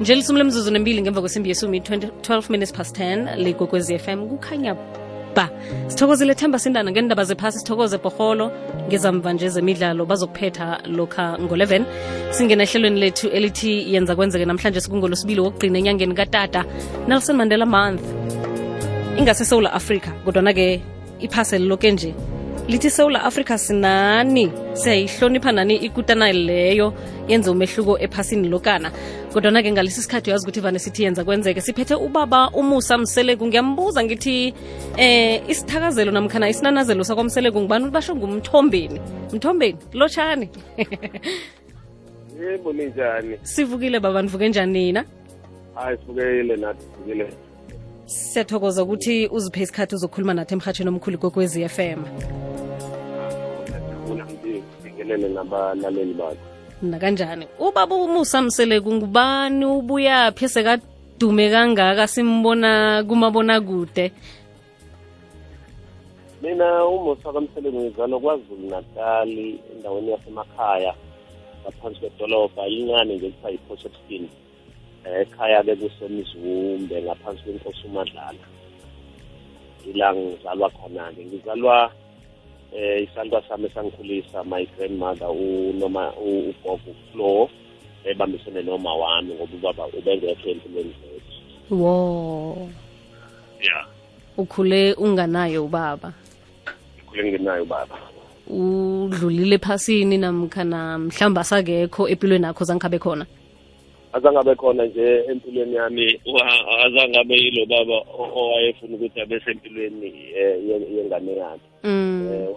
nje lisumi lemzuzu nembili ngemva kwesimbi yesumi 12 minutes past 10 ligogwezi fm kukhanya ba. Sithokozile themba sindana ngendaba zephasi sithokoze bhoholo ngezamva nje zemidlalo bazokuphetha lokha ngo-11 singena ehlelweni lethu elithi yenza kwenzeke namhlanje sikungolosibili wokugqina enyangeni katata nelson mandela month ingasesewula afrika kodwana-ke iphaseli loke nje lithi sewula afrika sinani? Siyayihlonipha nani ikutana leyo yenze umehluko ephasini lokana? Kodwana-ke ngalesi sikhathi uyazi ukuthi vane sithi yenza kwenzeke. Siphethe ubaba umusa mseleku ngiyambuza ngithi eh isithakazelo namkhana isinanazelo sakwamseleku ngibani basho ngumthombeni. Mthombeni lotshani. Yebo ninjani? Sivukile baba nivuke njani nina? Hayi sivukile nathi sivukile. Siyathokoza ukuthi uziphe isikhathi uzokhuluma nathi emhatshweni omkhulu kokwezi FM ngiyajabula ngithi sifikelele nabalaleli bakho. Nakanjani ubaba umusa mseleku ngubani ubuyaphi sekadume kangaka simbona kumabona mina umusa kamsele ngizalwa kwazulu natali endaweni yasemakhaya ngaphansi kwedolobha incane nje kuthiwa yi-potchefskin um ekhaya-ke kusemzumbe ngaphansi kwenkosi umadlala ila ngizalwa khona-ke ngizalwa eh isandla sami esangikhulisa my grandmother unoma ugogo Flo ebambisene noma wami ngoba ubaba ubengekho empilweni zethu. Wo ya. Ukhule unganayo ubaba? Ukhule ngenayo ubaba. Udlulile ephasini namkhana mhlawumbe asakekho empilweni akho zangikhabe khona azangabe khona nje empilweni yami azange abe yilo baba owayefuna ukuthi abe sempilweni eh, yengane yakhe mm. eh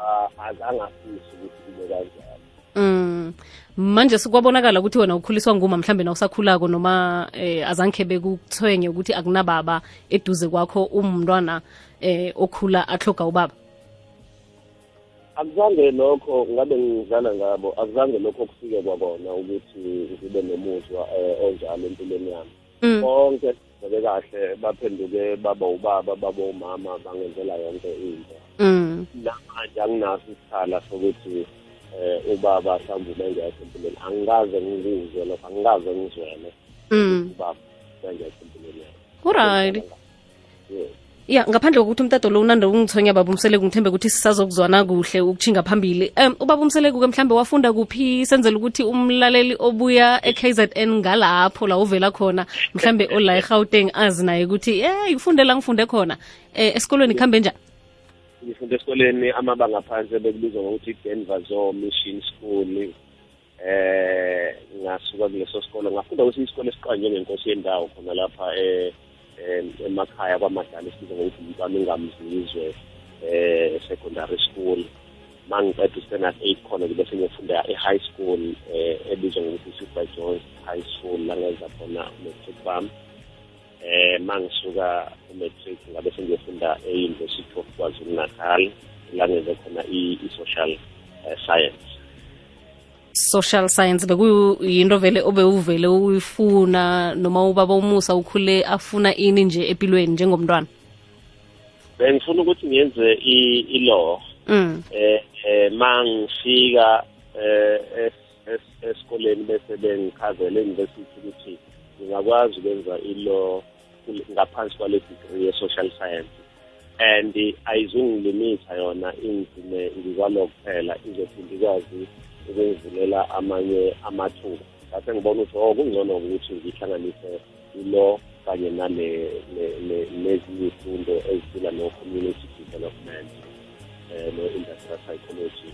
a- azangafisi ukuthi kube kanjalo Mm. manje sikwabonakala ukuthi wena ukhuliswa nguma mhlambe na usakhulako noma eh, azange bekuthwenye ukuthi akunababa eduze kwakho umntwana eh, okhula ahloga ubaba akuzange lokho ngabe ngizana ngabo akuzange lokho kufike kwakona ukuthi ngibe nomuzwa eh, onjalo empilweni yami mm. bonke bebe kahle baphenduke baba ubaba baba umama bangenzela yonke into Mm. namanje anginaso isikhala sokuthi eh ubaba mhlawumbe ubengekho empilweni angikaze ngizwe lokho angikaze ngizwele Mm. ubaba ubengekho empilweni yami Alright. Ya ngaphandle kokuthi umtado lo unande ungithonya baba umseleku ngithembe ukuthi sisazokuzwana kuhle ukuchinga phambili. Um ubaba umseleku-ke mhlambe wafunda kuphi? Senzela ukuthi umlaleli obuya e-KZN ngalapho la uvela khona mhlambe ola eGauteng azi naye ukuthi eh ufunde la ngifunde khona. Eh esikolweni kuhambe njani? Ngifunde esikoleni amabanga phansi bekubizwa ngokuthi Denver zo Mission School. Eh ngasuka kuleso sikolo ngafunda kwesinye isikole esiqanjwe ngenkosi yendawo khona lapha eh emakhaya kwamadala esibizwa ngokuthi umntwana ungamzizwe eh secondary school. Mangiqeda u-standard eight khona ke bese ngiyofunda e-high school eh ebizwa ngokuthi super jones high school la ngenza khona umetric bami eh mangisuka umetric ngabe sengiyofunda e-university of kwazulu natal la ngenze khona i-social eh, science social science bekuyinto vele obewuvele uyifuna noma ubaba umusa ukhule afuna ini nje empilweni njengomntwana? Bengifuna ukuthi ngiyenze i-law mm. eh eh mangifika eh es- es- esikoleni bese bengichazela university ukuthi ngingakwazi ukwenza ilo ngaphansi kwale degree ye-social science. And ayizungilimita yona ingigcine ngikwalo kuphela izophinde ikwazi ukungivulela amanye amathuba. Ngase ngibona ukuthi oh kungcono ukuthi ngihlanganise ilo kanye nale le- le- nezinye izifundo ezifila no-community development eh no-industrial psychology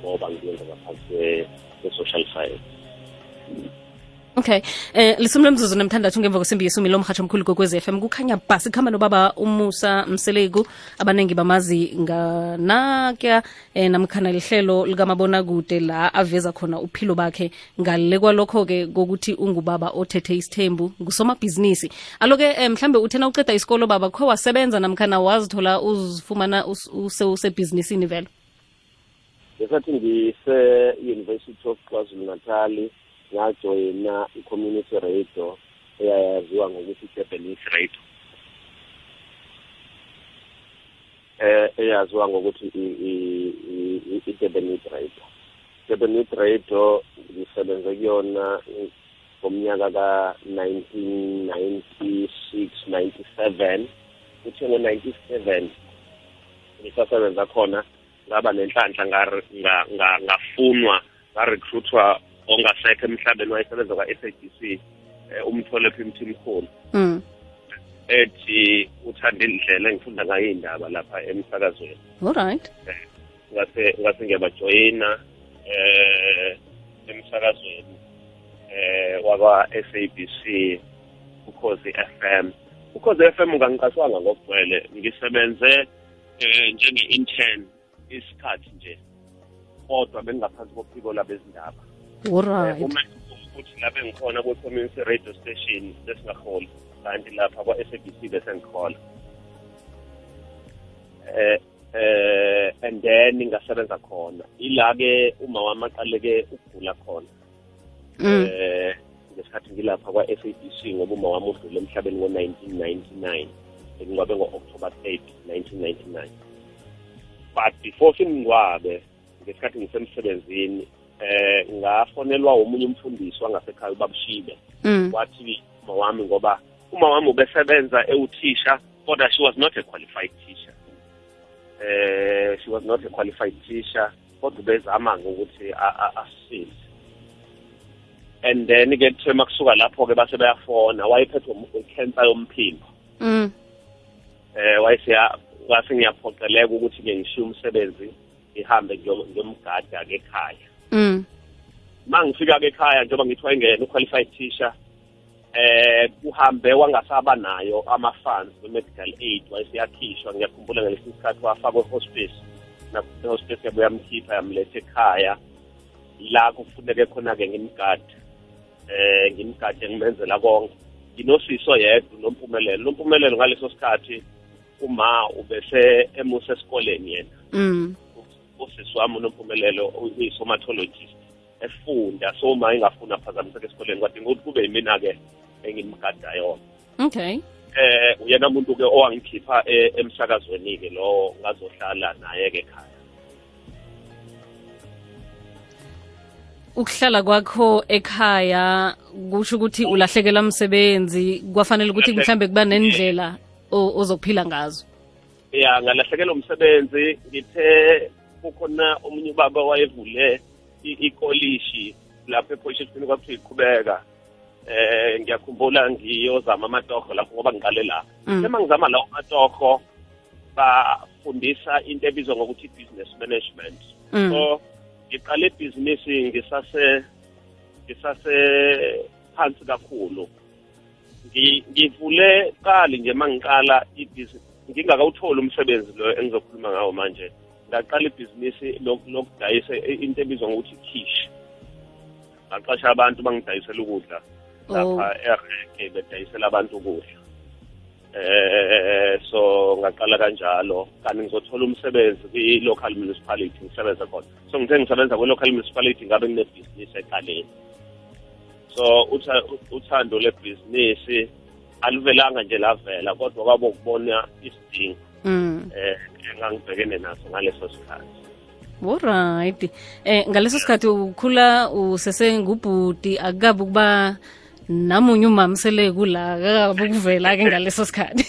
ngoba ngiyenza ngaphansi kwe- kwe-social science. Okay. Eh lisumi lomzuzu nemthandathu ngemva kwesimbi yesumi lomhatsho omkhulu kokwez m. Kukhanya bhasi kuhamba nobaba umusa mseleku abaningi bamazi nganakya eh, namkhana lihlelo likamabonakude la aveza khona uphilo bakhe. Ngale kwalokho-ke kokuthi ungubaba othethe isithembu ngusomabhizinisi. Alo-ke eh, mhlambe uthena uqeda isikolo baba kho wasebenza namkhana wazithola uzifumana us- use usebhizinisini vele? Ngesathi ngise-university of kwazulu natali ngajoyina i-community radio eyayaziwa ngokuthi i-japanese radio. Eh eyaziwa ngokuthi i- i- i- i- i-Durbanite radio. Durbanite radio ngisebenze kuyona ngomnyaka ka-1996 97 kuthe ngo-97 ngisasebenza khona ngaba nenhlanhla ngafunwa ngarecruitwa ongasekho emhlabeni wayesebenza kwa-SABC eh, umtholephi mthimkhulu mm. ethi uthanda indlela engifunda ngayo iy'ndaba lapha emsakazweni. Alright ngase ngase ngiyabajoyina eh emsakazweni eh wakwa SABC ukhozi FM ukhozi FM ngangiqashwanga ngokugcwele ngisebenze eh njenge-intern isikhathi nje kodwa bengingaphansi kophiko labezindaba alright uma ukuthi lapha engikhona ku-community radio station lesingaholi kanti lapha kwa-SABC bese ngikhona eh eh and then ngasebenza khona. Ila-ke uma wami aqaleke ukugula khona. Mm. eh ngesikhathi ngilapha kwa-SABC ngoba uma wami udlule emhlabeni ngo-1999 ngingcwabe ngo-October 8 1999 but before singingcwabe ngesikhathi ngisemsebenzini eh ngafonelwa omunye umfundisi wangasekhaya ubabushibe. Mm. wathi uma wami ngoba uma wami ubesebenza ewuthisha kodwa she was not a qualified teacher. Eh she was not a qualified teacher kodwa ubezama ukuthi asisize and then ke kuthiwe makusuka lapho ke base bayafona wayephethwe cancer yomphimbo. Mm. eh wase ngiyaphoqeleka ukuthi ke ngishiye umsebenzi ngihambe ngiyomgada ke ekhaya. Mm. mangifika ke ekhaya njengoba ngithi wayengena uqualified teacher eh kuhambe wangasaba nayo ama funds we-medical aid wayesiyakhishwa. Ngiyakhumbula ngalesi sikhathi wafakwa e-hospice na-hospice yabe yamkhipha yamletha ekhaya. La kufuneke khona-ke ngimgade eh ngimgade ngimenzela konke. Nginosiso yedwa unompumelelo. Unompumelelo ngaleso sikhathi uma ubese emuse esikoleni yena. Mm. Usisi wami unompumelelo uyi-somatologist efunda. So ma ingafuna aphazamiseka esikoleni kwadinga ukuthi kube yimina-ke engimgada yona. Okay. Eh uyena muntu ke owangikhipha eh, emsakazweni ke lo ngazohlala naye ke ekhaya. Ukuhlala kwakho ekhaya kusho ukuthi ulahlekelwa umsebenzi kwafanele ukuthi mhlambe kuba nendlela ozokuphila ngazo. Ya ngalahlekelwa umsebenzi ngithe kukhona omunye ubaba wayevule ikolishi lapho epolishini kwakuthiwa iqhubeka. Eh ngiyakhumbula ngiyozama amatoho lapho ngoba ngiqale la Mm. uma ngizama lawo matoho bafundisa into ebizwa ngokuthi business management. Mm. so ngiqale ibhizinisi ngisase ngisase phansi kakhulu. Ngi- ngivule qali nje mangiqala ibhizinisi ngingakawutholi umsebenzi lo engizokhuluma ngawo manje. Ngaqala ibhizinisi lok- lokudayisa into ebizwa ngokuthi kish ngaqasha abantu bangidayisela ukudla lapha ereke bedayisela abantu ukudla. Eh so ngaqala kanjalo. Kanti ngizothola umsebenzi kwi-local municipality ngisebenza khona. So ngithe ngisebenza kwi-local municipality ngabe nginebhizinisi eqaleni so utha- uthando lebhizinisi aluvelanga nje lavela kodwa kwabo ukubona isidingo. Mm. Eh, um engangibhekene naso ngaleso sikhathi. Alright eh ngaleso sikhathi ukhula usesengubhuti akukabi ukuba namunye umama sele kula kakabi ukuvela-ke ngaleso sikhathi.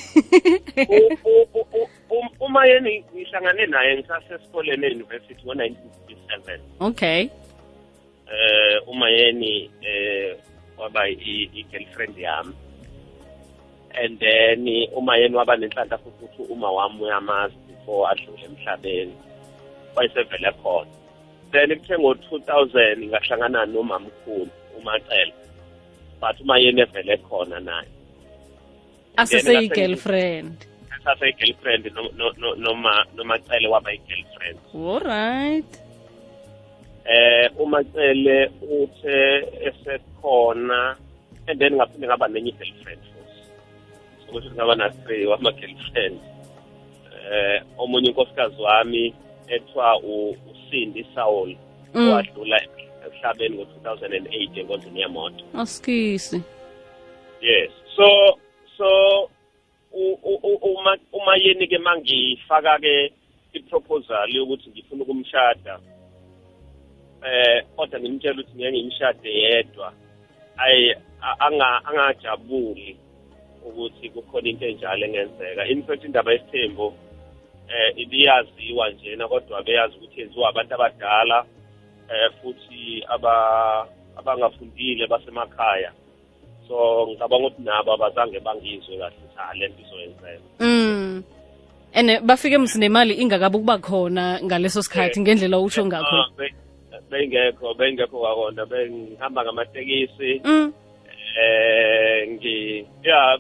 Um, umayeni ngihlangane naye ngisasesikoleni e-university ngo-1967 okay. Eh umayeni eh waba i-girlfriend yami. And then uma yeni waba nenhlanhla futhi ukuthi uma wami uyamazi before adlule emhlabeni wayesevele khona. Then kuthe ngo-2000 ngahlangana nomamkhulu umacele but uma yeni evele khona naye. Aseseyi-girlfriend saseyi-girlfriend no- no- no- noma nomacele waba yi-girlfriend. Alright eh umacele uthe esekhona and then ngaphinde ngaba nenye i-girlfriend. Futhi sokuthi ngaba na-three wama-girlfriend eh omunye unkosikazi wami ethiwa usindi saul Mm. wadlula emhlabeni ngo-2008 enkonzweni yemoto asikisi. Yes. So so uma uma yeni ke mangifaka ke iproposal yokuthi ngifuna ukumshada eh kodwa ngimtshela ukuthi ngeke ngimshade yedwa. Ayi a- anga angajabuli. Ukuthi kukhona into enjalo engenzeka. In fact indaba yesithembu eh ibiyaziwa njena kodwa beyazi ukuthi yenziwa abantu abadala eh futhi aba abangafundile basemakhaya. So ngicabanga ukuthi nabo abazange bangizwe kahle ukuthi ha le nto izoyenzeka. Mm. Ene bafike msinemali ingakabe ukuba khona ngaleso sikhathi ngendlela usho ngakho? Ah, be- bengekho bengekho kwakona bengihamba ngamatekisi. Mm. Eh ngi ya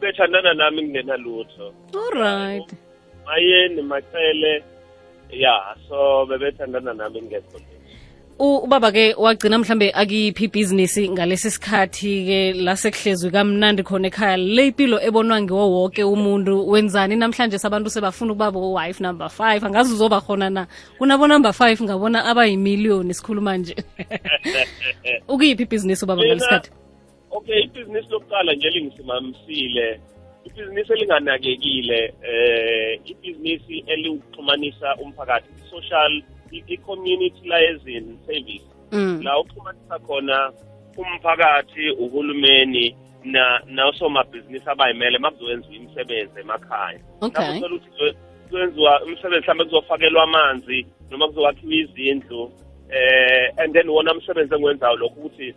bethandana nami kungenalutho alright mayeni macele ya so bebethandana nami ngekho U- ubaba ke wagcina mhlambe akiphi ibhizinisi ngalesi sikhathi ke la sekuhlezwi kamnandi khona ekhaya. Le impilo ebonwa ngiwo wonke umuntu wenzani? Namhlanje sabantu sebafuna ukuba bo-wife number five. Angazi uzoba khona na? Kunabo number five ngabona abayimiliyoni sikhuluma nje. Ukuyiphi ibhizinisi ubaba ngalesi sikhathi okay ibhizinisi lokuqala nje lingisimamisile. Ibhizinisi elinganakekile eh ibhizinisi eliwuxhumanisa umphakathi i-social i- i-communitizing service. Mm. la uxhumanisa khona umphakathi uhulumeni na nosomabhizinisi abayimele makuzowenziwa imisebenzi emakhaya. Okay. Ukuthi kuzowenziwa umsebenzi mhlawumbe kuzofakelwa amanzi noma kuzokwakhiwa izindlu eh and then wona umsebenzi engiwenzayo lokhu ukuthi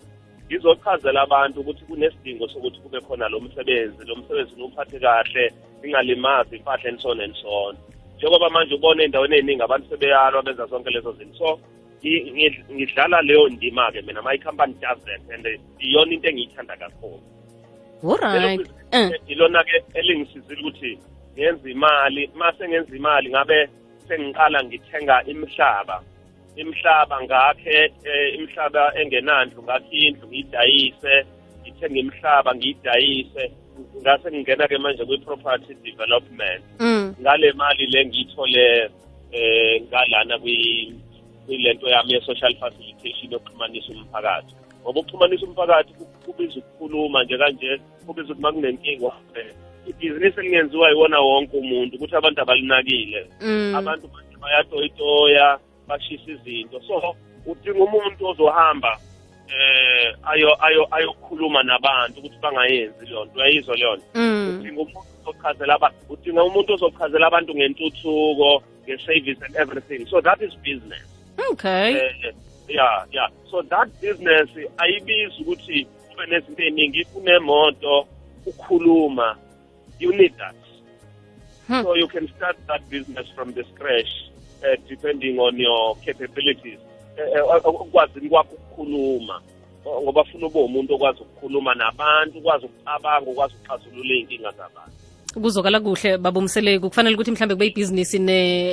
ngizochazela abantu ukuthi kunesidingo sokuthi kube khona lo msebenzi lo msebenzi nuphathe kahle ingalimazi impahla and so on and so on. Njengoba manje ubona ey'ndaweni ey'ningi abantu sebeyalwa benza zonke lezo zinto. So ngi- ngi- ngidlala leyo ndima-ke mina my company does that and iyona into engiyithanda kakhulu. Alright eh. ilona-ke elingisizile ukuthi ngenze imali ma sengenza imali ngabe sengiqala ngithenga imihlaba imihlaba ngakhe eh, imihlaba engenandlu ngakhe indlu ngiyidayise ngithenge imihlaba ngiyidayise ngase ngingena-ke manje kwi-property development mm. ngale mali le ngiyithole eh ngalana kwi kwilento yami ye-social facilitation yokuxhumanisa umphakathi ngoba ukuxhumanisa umphakathi ku- kubiza ukukhuluma nje kanje kubiza ukuthi ma kunenkinga eh, ibhizinisi elingenziwa yiwona wonke umuntu ukuthi abantu abalinakile Mm. abantu manje bayatoyitoya bashisa izinto. So udinga umuntu ozohamba eh ayo ayo ayokhuluma nabantu ukuthi bangayenzi leyo nto. Uyayizwa leyo nto? Mm. udinga umuntu ozochazela abantu udinga umuntu ozochazela abantu ngentuthuko nge-service and everything. So that is business. Okay. Eh, yeah yeah. So that business ayibizi ukuthi kube nezinto ey'ningi. Unemoto ukhuluma you need that. Hmm. so you can start that business from the scratch. Uh, depending on your capabilities. Eh, eh, kwakho ukukhuluma ngoba funa ube umuntu okwazi ukukhuluma nabantu ukwazi ukucabanga ukwazi ukuxazulula iy'nkinga zabantu. Kuzokala kuhle babumseleki kufanele ukuthi mhlambe kube ibhizinisi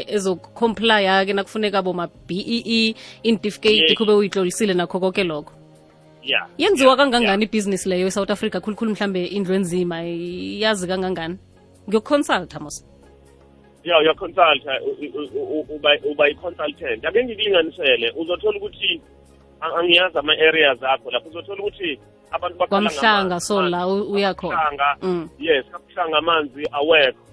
ezocomplya ke nakufuneka boma-b intificate Yes. kube uyitlolisile nakho konke lokho. Yeah. Yenziwa kangangani ibhizinisi leyo e-south africa? Khulukhulu mhlambe indlu enzima yazi kangangani? Ngiyokuconsulta mos ya uyaconsult uba i-consultant ake ngikulinganisele uzothola ukuthi angiyazi ama-areas akho lapho. Uzothola ukuthi abantu bakhala kwamhlanga so la uyakhona Mm. yes kabuhlanga amanzi awekho.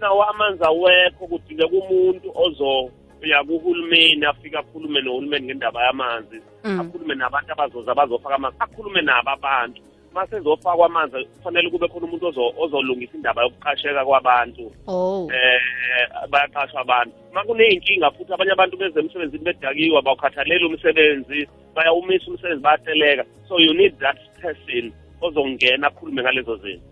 Nawo amanzi awekho kudingeka umuntu ozoya kuhulumeni afike akhulume nohulumeni ngendaba yamanzi. Mm. akhulume nabantu abazoza bazofaka amanzi akhulume nabo abantu mase ezofakwa amanzi kufanele kube khona umuntu ozo- ozolungisa indaba yokuqasheka kwabantu. Oh. Eh bayaqashwa abantu. Makuney'nkinga futhi abanye abantu beze emsebenzini bedakiwe bawukhathaleli umsebenzi bayawumisa umsebenzi bayateleka. So you need that person ozongena akhulume ngalezo zinto.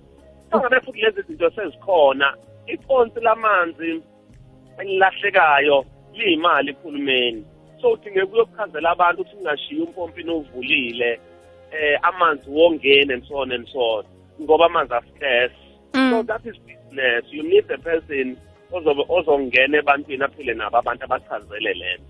Angabe futhi lezi zinto sezikhona iponsi lamanzi elilahlekayo liyimali kuhulumeni so udingeka ukuyokuchazela abantu ukuthi ungashiyi umpompini ovulile eh amanzi wongene and so on and so on ngoba amanzi ascarce so mm. that is business. You need a person ozobe ozongena ebantwini aphile nabo abantu abachazele lento.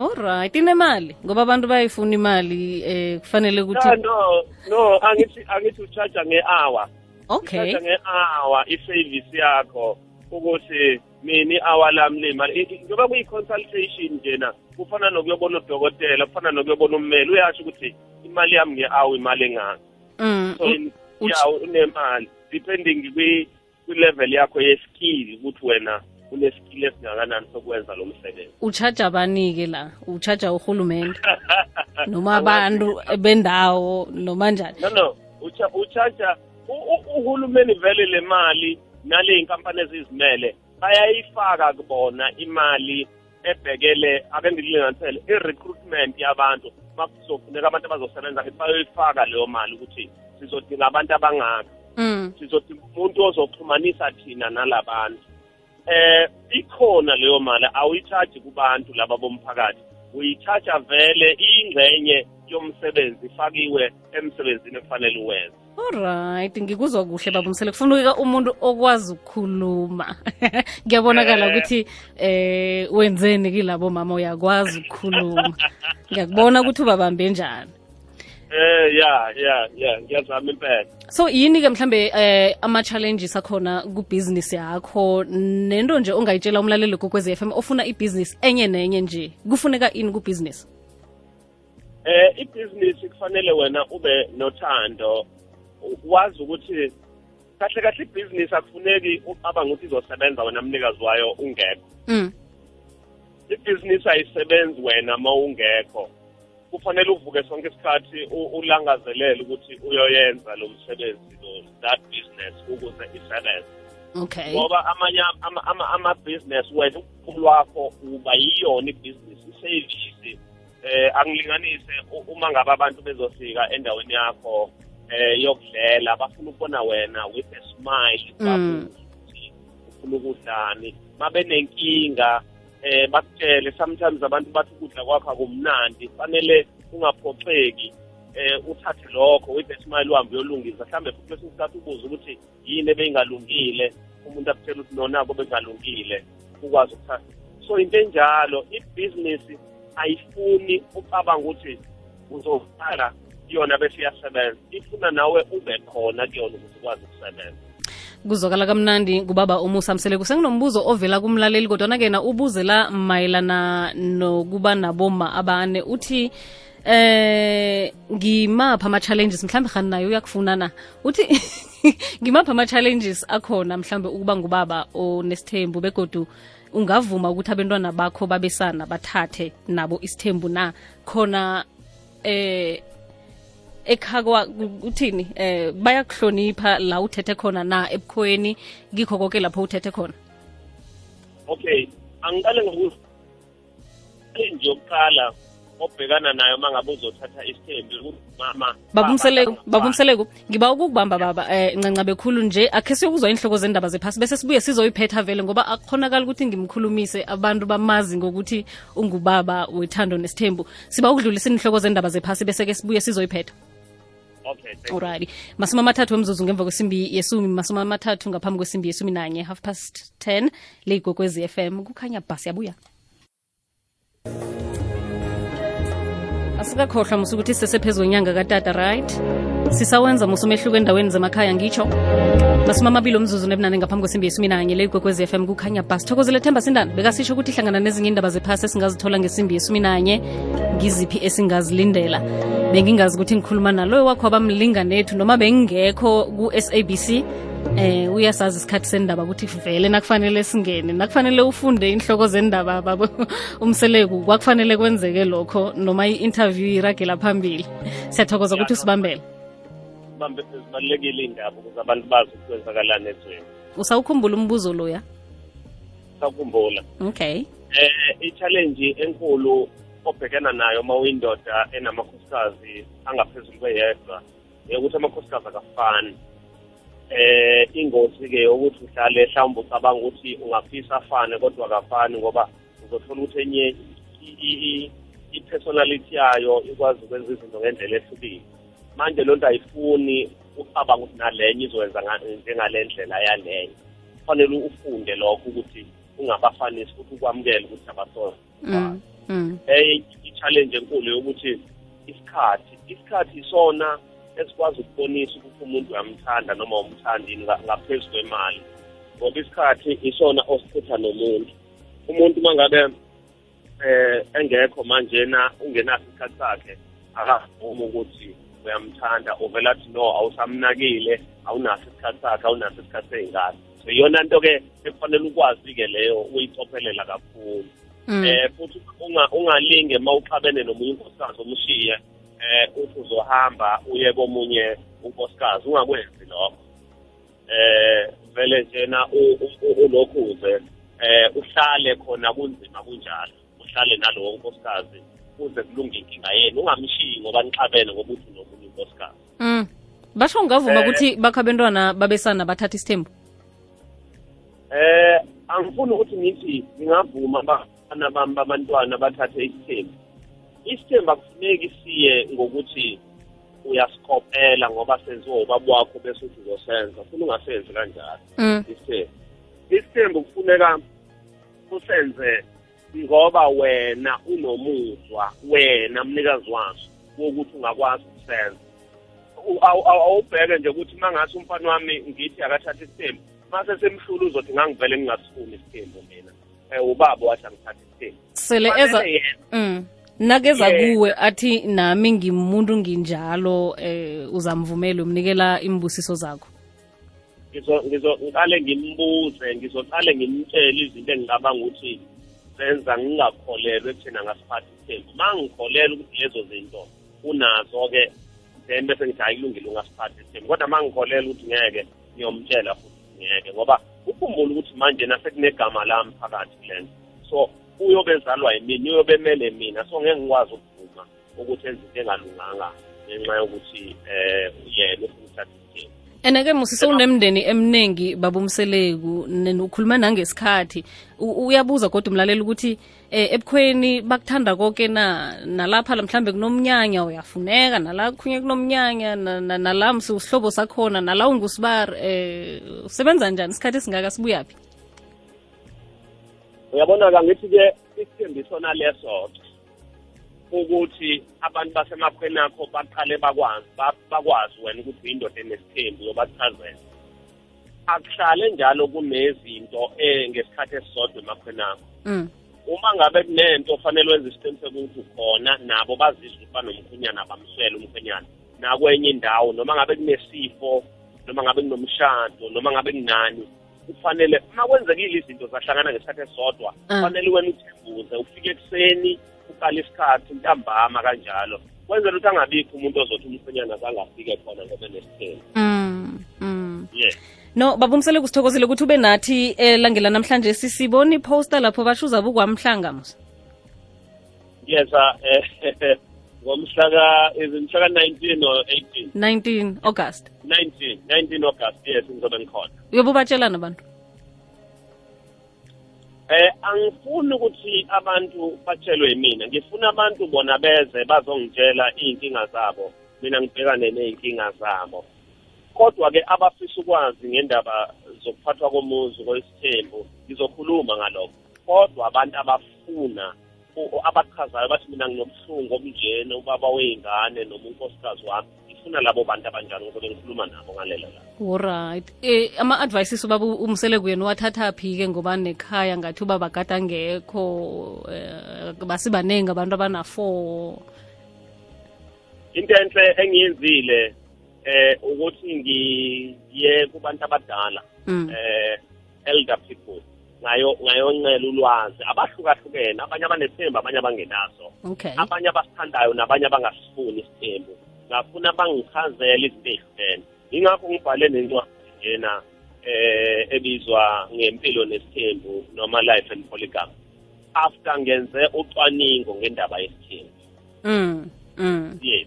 Alright inemali ngoba abantu bayifuna imali eh kufanele ukuthi no no no angithi angithi uchaja nge-hour. Okay. Uchaja nge-hour i-service yakho ukuthi mina i-hour lami lemali I- i- njengoba kuyi-consultation njena kufana nokuyobona udokotela kufana nokuyobona ummeli uyasho ukuthi imali yami nge-hour imali engaka. Mm. so ya unemali. Depending kwi- kwi-level yakho yeskill ukuthi wena uneskill esingakanani sokwenza lo msebenzi. Uchaja abani-ke la? Uchaja uhulumente noma abantu bendawo noma njani? No no ucha- uchaja u- u- uhulumeni vele le mali nale inkampani ezizimele bayayifaka kubona imali ebhekele ake ngikulinganisele i-recruitment yabantu makuzofuneka abantu abazosebenza bayoyifaka leyo mali ukuthi sizodinga abantu abangaka. Mm. sizodinga umuntu ozoxhumanisa thina nalabantu. Eh ikhona leyo mali awuyichaji kubantu laba bomphakathi. Uyichaja vele iyingxenye yomsebenzi ifakiwe emsebenzini ekufanele uwenze. Alright ngikuzwa kuhle baba umsele kufuneka umuntu okwazi ukukhuluma. Ngiyabonakala Eh. ukuthi eh wenzeni kilabo mama uyakwazi ukukhuluma. Ngiyakubona ukuthi ubabambe njani. Eh ya ya ya ngiyazama impela. So yini-ke mhlambe eh ama-challenges akhona kubhizinisi yakho? Nento nje ongayitshela umlaleli kokwezi FM ofuna ibhizinisi enye nenye nje kufuneka ini kubhizinisi eh ibhizinisi kufanele wena ube nothando wazi ukuthi kahle kahle ibhizinisi akufuneki ucabanga ukuthi izosebenza wena mnikazi wayo ungekho. Mm. ibhizinisi ayisebenzi wena ma ungekho. Kufanele uvuke sonke isikhathi ulangazelele ukuthi uyoyenza lo msebenzi lo that business ukuze isebenze. Okay. Ngoba amanye ama- ama- ama-business wena ukhulu wakho uba yiyona ibhizinisi isevisi eh angilinganise uma ngabe abantu bezofika endaweni yakho. Eh yokudlela bafuna ukubona wena with a smile Mm. ufuna ukudlani mabe nenkinga eh bakutshele. Sometimes abantu bathi ukudla kwakho akumnandi fanele ungaphoxeki eh uthathe lokho with a smile uhambe uyolungisa. Mhlambe futhi kwesinye isikhathi ubuze ukuthi yini ebeyingalungile umuntu akutshela ukuthi nonako bengalungile ukwazi ukuthatha. So into enjalo ibhizinisi ayifuni ucabanga ukuthi uzoqala yona bese iyasebenza. Ifuna nawe ube khona kuyona ukuthi ukwazi ukusebenza. Kuzokala kamnandi ngubaba umusa mseleku senginombuzo ovela kumlaleli kodwana-ke na ubuze la mayelana nokuba naboma abane. Uthi eh ngimapha ama-challenges? Mhlambe hani nayo uyakufuna na? Uthi ngimapha ama-challenges akhona mhlambe ukuba ngubaba onesithembu? Begodu ungavuma ukuthi abantwana bakho babesana bathathe nabo isithembu na? Khona eh ekhakwa uthini eh bayakuhlonipha la uthethe khona na ebukhweni kikho konke lapho uthethe khona? Okay angiqale ngokuthi nje yokuqala obhekana nayo uma ngabe uzothatha isithembu mama babumseleko ngiba ukukubamba baba eh ncanca bekhulu nje akhe siyokuzwa inhloko zendaba zephasi bese sibuye sizoyiphetha vele ngoba akukhonakala ukuthi ngimkhulumise abantu bamazi ngokuthi ungubaba wethando nesithembu. Siba ukudlulisa inhloko zendaba zephasi bese ke sibuye sizoyiphetha okay thank alright masumi amathathu wemzuzu ngemva kwesimbi yesumi. Masumi amathathu ngaphambi kwesimbi yesumi nanye. Half past 10 leyigwekwezi FM kukhanya bhasi yabuya. Asikakhohlwa musukuthi ukuthi kwenyanga katata right? Sisawenza musa umehluko endaweni zemakhaya ngitsho. Masumi amabili omzuzu nebunane ngaphambi kwesimbi yesumi nanye. Leyigwekwezi FM kukhanya bhasi thokozele themba sindana bekasisho ukuthi hlangana nezinye indaba zephasi esingazithola ngesimbi yesumi nanye ngiziphi esingazilindela? Bengingazi ukuthi ngikhuluma naloyo wakho abamlinganethu noma bengingekho ku-sabc eh uyasazi isikhathi sendaba ukuthi vele nakufanele singene nakufanele ufunde inhloko zendaba babo. Umseleku kwakufanele kwenzeke lokho noma i-interview iragela phambili. Siyathokoza ukuthi usibambele. Bambe zibalulekile iy'ndaba ukuze abantu bazi ukuthi kwenzakalani ezweni. Usawukhumbula umbuzo loya? Sawukhumbula. Okay. Eh i-challenge enkulu obhekana nayo uma uyindoda enamakhosikazi angaphezulu kweyedwa. Ukuthi amakhosikazi akafani. Eh ingozi ke ukuthi uhlale mhlawumbe ucabanga ukuthi ungafisa afane kodwa akafani ngoba uzothola ukuthi enye i- i- i- i-personality yayo ikwazi ukwenza izinto ngendlela ehlukile. Manje loo nto ayifuni ucabanga ukuthi nalenye izokwenza nga- njengale ndlela yaleyo. Kufanele ufunde lokho ukuthi ungabafanisi futhi ukwamukela ukuthi abasola mm. Enye i-challenge enkulu yokuthi isikhathi isikhathi isona esikwazi ukubonisa ukuthi umuntu uyamthanda noma umthandini nga- ngaphezu kwemali ngoba isikhathi isona osichitha nomuntu umuntu uma ngabe eh engekho manjena ungenaso isikhathi sakhe akavumi ukuthi uyamthanda uvela athi no awusamnakile awunaso isikhathi sakhe awunaso isikhathi sey'ngane iyona nto ke ekufanele ukwazi-ke leyo uyicophelela kakhulu. Eh futhi unga- ungalinge uma uxabene nomunye unkosikazi omshiye eh uthi uzohamba uye komunye unkosikazi ungakwenzi lokho eh vele njena ulokhuze eh uhlale khona kunzima kunjalo uhlale nalowo nkosikazi kuze kulunge inkinga yenu ungamshiyi ngoba nixabene ngoba uthi nomunye unkosikazi Mm. basho ngavuma Eh. ukuthi bakho abentwana babesana bathatha isithembu Eh angifuni ukuthi ngithi ngingavuma abafana bami babantwana bathathe isithembu. Isithembu akufuneki siye ngokuthi uyasikopela ngoba senziwa ubaba wakho bese uthi uzosenza. Ufuna ungasenzi kanjalo Mm. isithembu. Isithembu kufuneka usenze ngoba wena unomuzwa wena mnikazi waso wokuthi ungakwazi ukusenza. Awubheke nje ukuthi mangase umfana wami ngithi akathatha isithembu mase semhlula uzothi ngangivele ngingasifuni isithembu mina ubaba wathi sele eza mm. nakeza Yeah. kuwe athi nami ngimuntu nginjalo eh uzamvumela umnikela imbusiso zakho. Ngizo- ngizo- ngiqale ngimbuze ngizoqale ngimtshele izinto engicabanga ukuthi zenza ngingakholelwa ekuthina ngasiphathi isithembu ma ngikholelwa ukuthi lezo zinto unazo-ke then bese ngithi hayi kulungile ungasiphatha isithembu kodwa ma ngikholelwa ukuthi ngeke ngiyomtshela futhi ngeke ngoba ukhumbule ukuthi manje nasekunegama lami phakathi kule nto so uyobe ezalwa yimina uyobe emele mina so ngeke ngikwazi ukuvuma ukuthi enze into engalunganga ngenxa yokuthi um yena ufuna ukuthatha ene-ke musise unemndeni eminingi babumseleku ukhuluma nangesikhathi. Uyabuza kodwa umlalela ukuthi eh, ebukhweni bakuthanda konke na? Nalapha la mhlambe kunomnyanya uyafuneka nala khunye kunomnyanya na- na- nala msihlobo sakhona nala ungusibari eh usebenza njani isikhathi esingaka? Sibuyaphi uyabona-ke ngithi-ke isithembu isona leso ukuthi abantu basemakhweni akho baqale bakwazi ba- bakwazi wena ukuthi uyindoda enesithembu yobachazela akuhlale njalo kunezinto eh ngesikhathi esisodwa emakhweni akho mm. uma ngabe kunento ofanele wenza isiqiniseko ukuthi ukhona nabo bazizwe ukuthi banomkhwenyana bamswele umkhwenyana. Nakwenye indawo noma ngabe kunesifo noma ngabe kunomshado noma ngabe kunani kufanele uma kwenzekile izinto zahlangana ngesikhathi esodwa Ah. kufanele wena uthembuze ufike ekuseni uqale isikhathi ntambama kanjalo kwenzela ukuthi angabikho umuntu ozothi umkhwenyana zangafike khona ngobe nesithelo Mm. Mm. yes no babumsele kusithokozile ukuthi ube nathi elangela namhlanje sisibona poster lapho basho uzabe ukwamhlanga musa yes eh ngomhla ka is it mhla ka 19 or 18 19 august. 19 19 August yes ngizobe ngikhona. Uyobe ubatshelana abantu? Eh angifuni ukuthi abantu batshelwe yimina. Ngifuna abantu bona beze bazongitshela iy'nkinga zabo. Mina ngibhekane ney'nkinga zabo. Kodwa ke abafisa ukwazi ngendaba zokuphathwa komuzi kwesithembu ngizokhuluma ngalokho. Kodwa abantu abafuna abachazayo bathi mina nginobuhlungu obunjena ubaba wey'ngane noma unkosikazi wami ngifuna labo bantu abanjani ngizobe ngikhuluma nabo ngalela la. Alright eh ama-advices ubaba umsele kuyena wathathaphi-ke ngoba nekhaya ngathi ubaba agada angekho eh, basibaningi abantu abana-four? Into enhle engiyenzile eh ukuthi ngiye kubantu abadala Mm. eh elder people ngayo ngayoncela ulwazi abahlukahlukene abanye abanethemba abanye abangenazo okay. Abanye abasithandayo nabanye abangasifuni isithembu. Ngafuna bangichazele izinto ey'hlukene yingakho ngibhale nencwadi njena eh ebizwa ngempilo nesithembu noma life and polygamy. After ngenze ucwaningo ngendaba yesithembu. Mm. Mm. yes.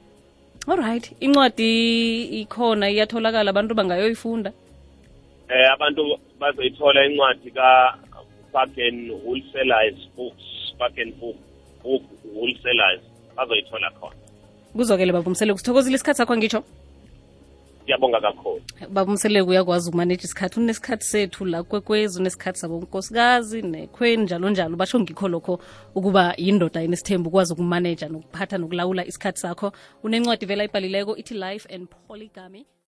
Alright. Incwadi ikhona iyatholakala abantu bangayoyifunda? Eh abantu bazoyithola incwadi ka-parken Wholesalers Books parken Book Book Wholesalers bazoyithola khona. Kuzwakele babumsele kusithokozile isikhathi sakho ngitsho? Ngiyabonga kakhulu. Babumseleke uyakwazi ukumaneja isikhathi unesikhathi sethu la kwekwezi unesikhathi sabo nkosikazi nekhweni njalo njalo. Basho ngikho lokho ukuba yindoda enesithembu ukwazi ukumaneja nokuphatha nokulawula isikhathi sakho. Unencwadi vela ibhalileko ithi life and polygamy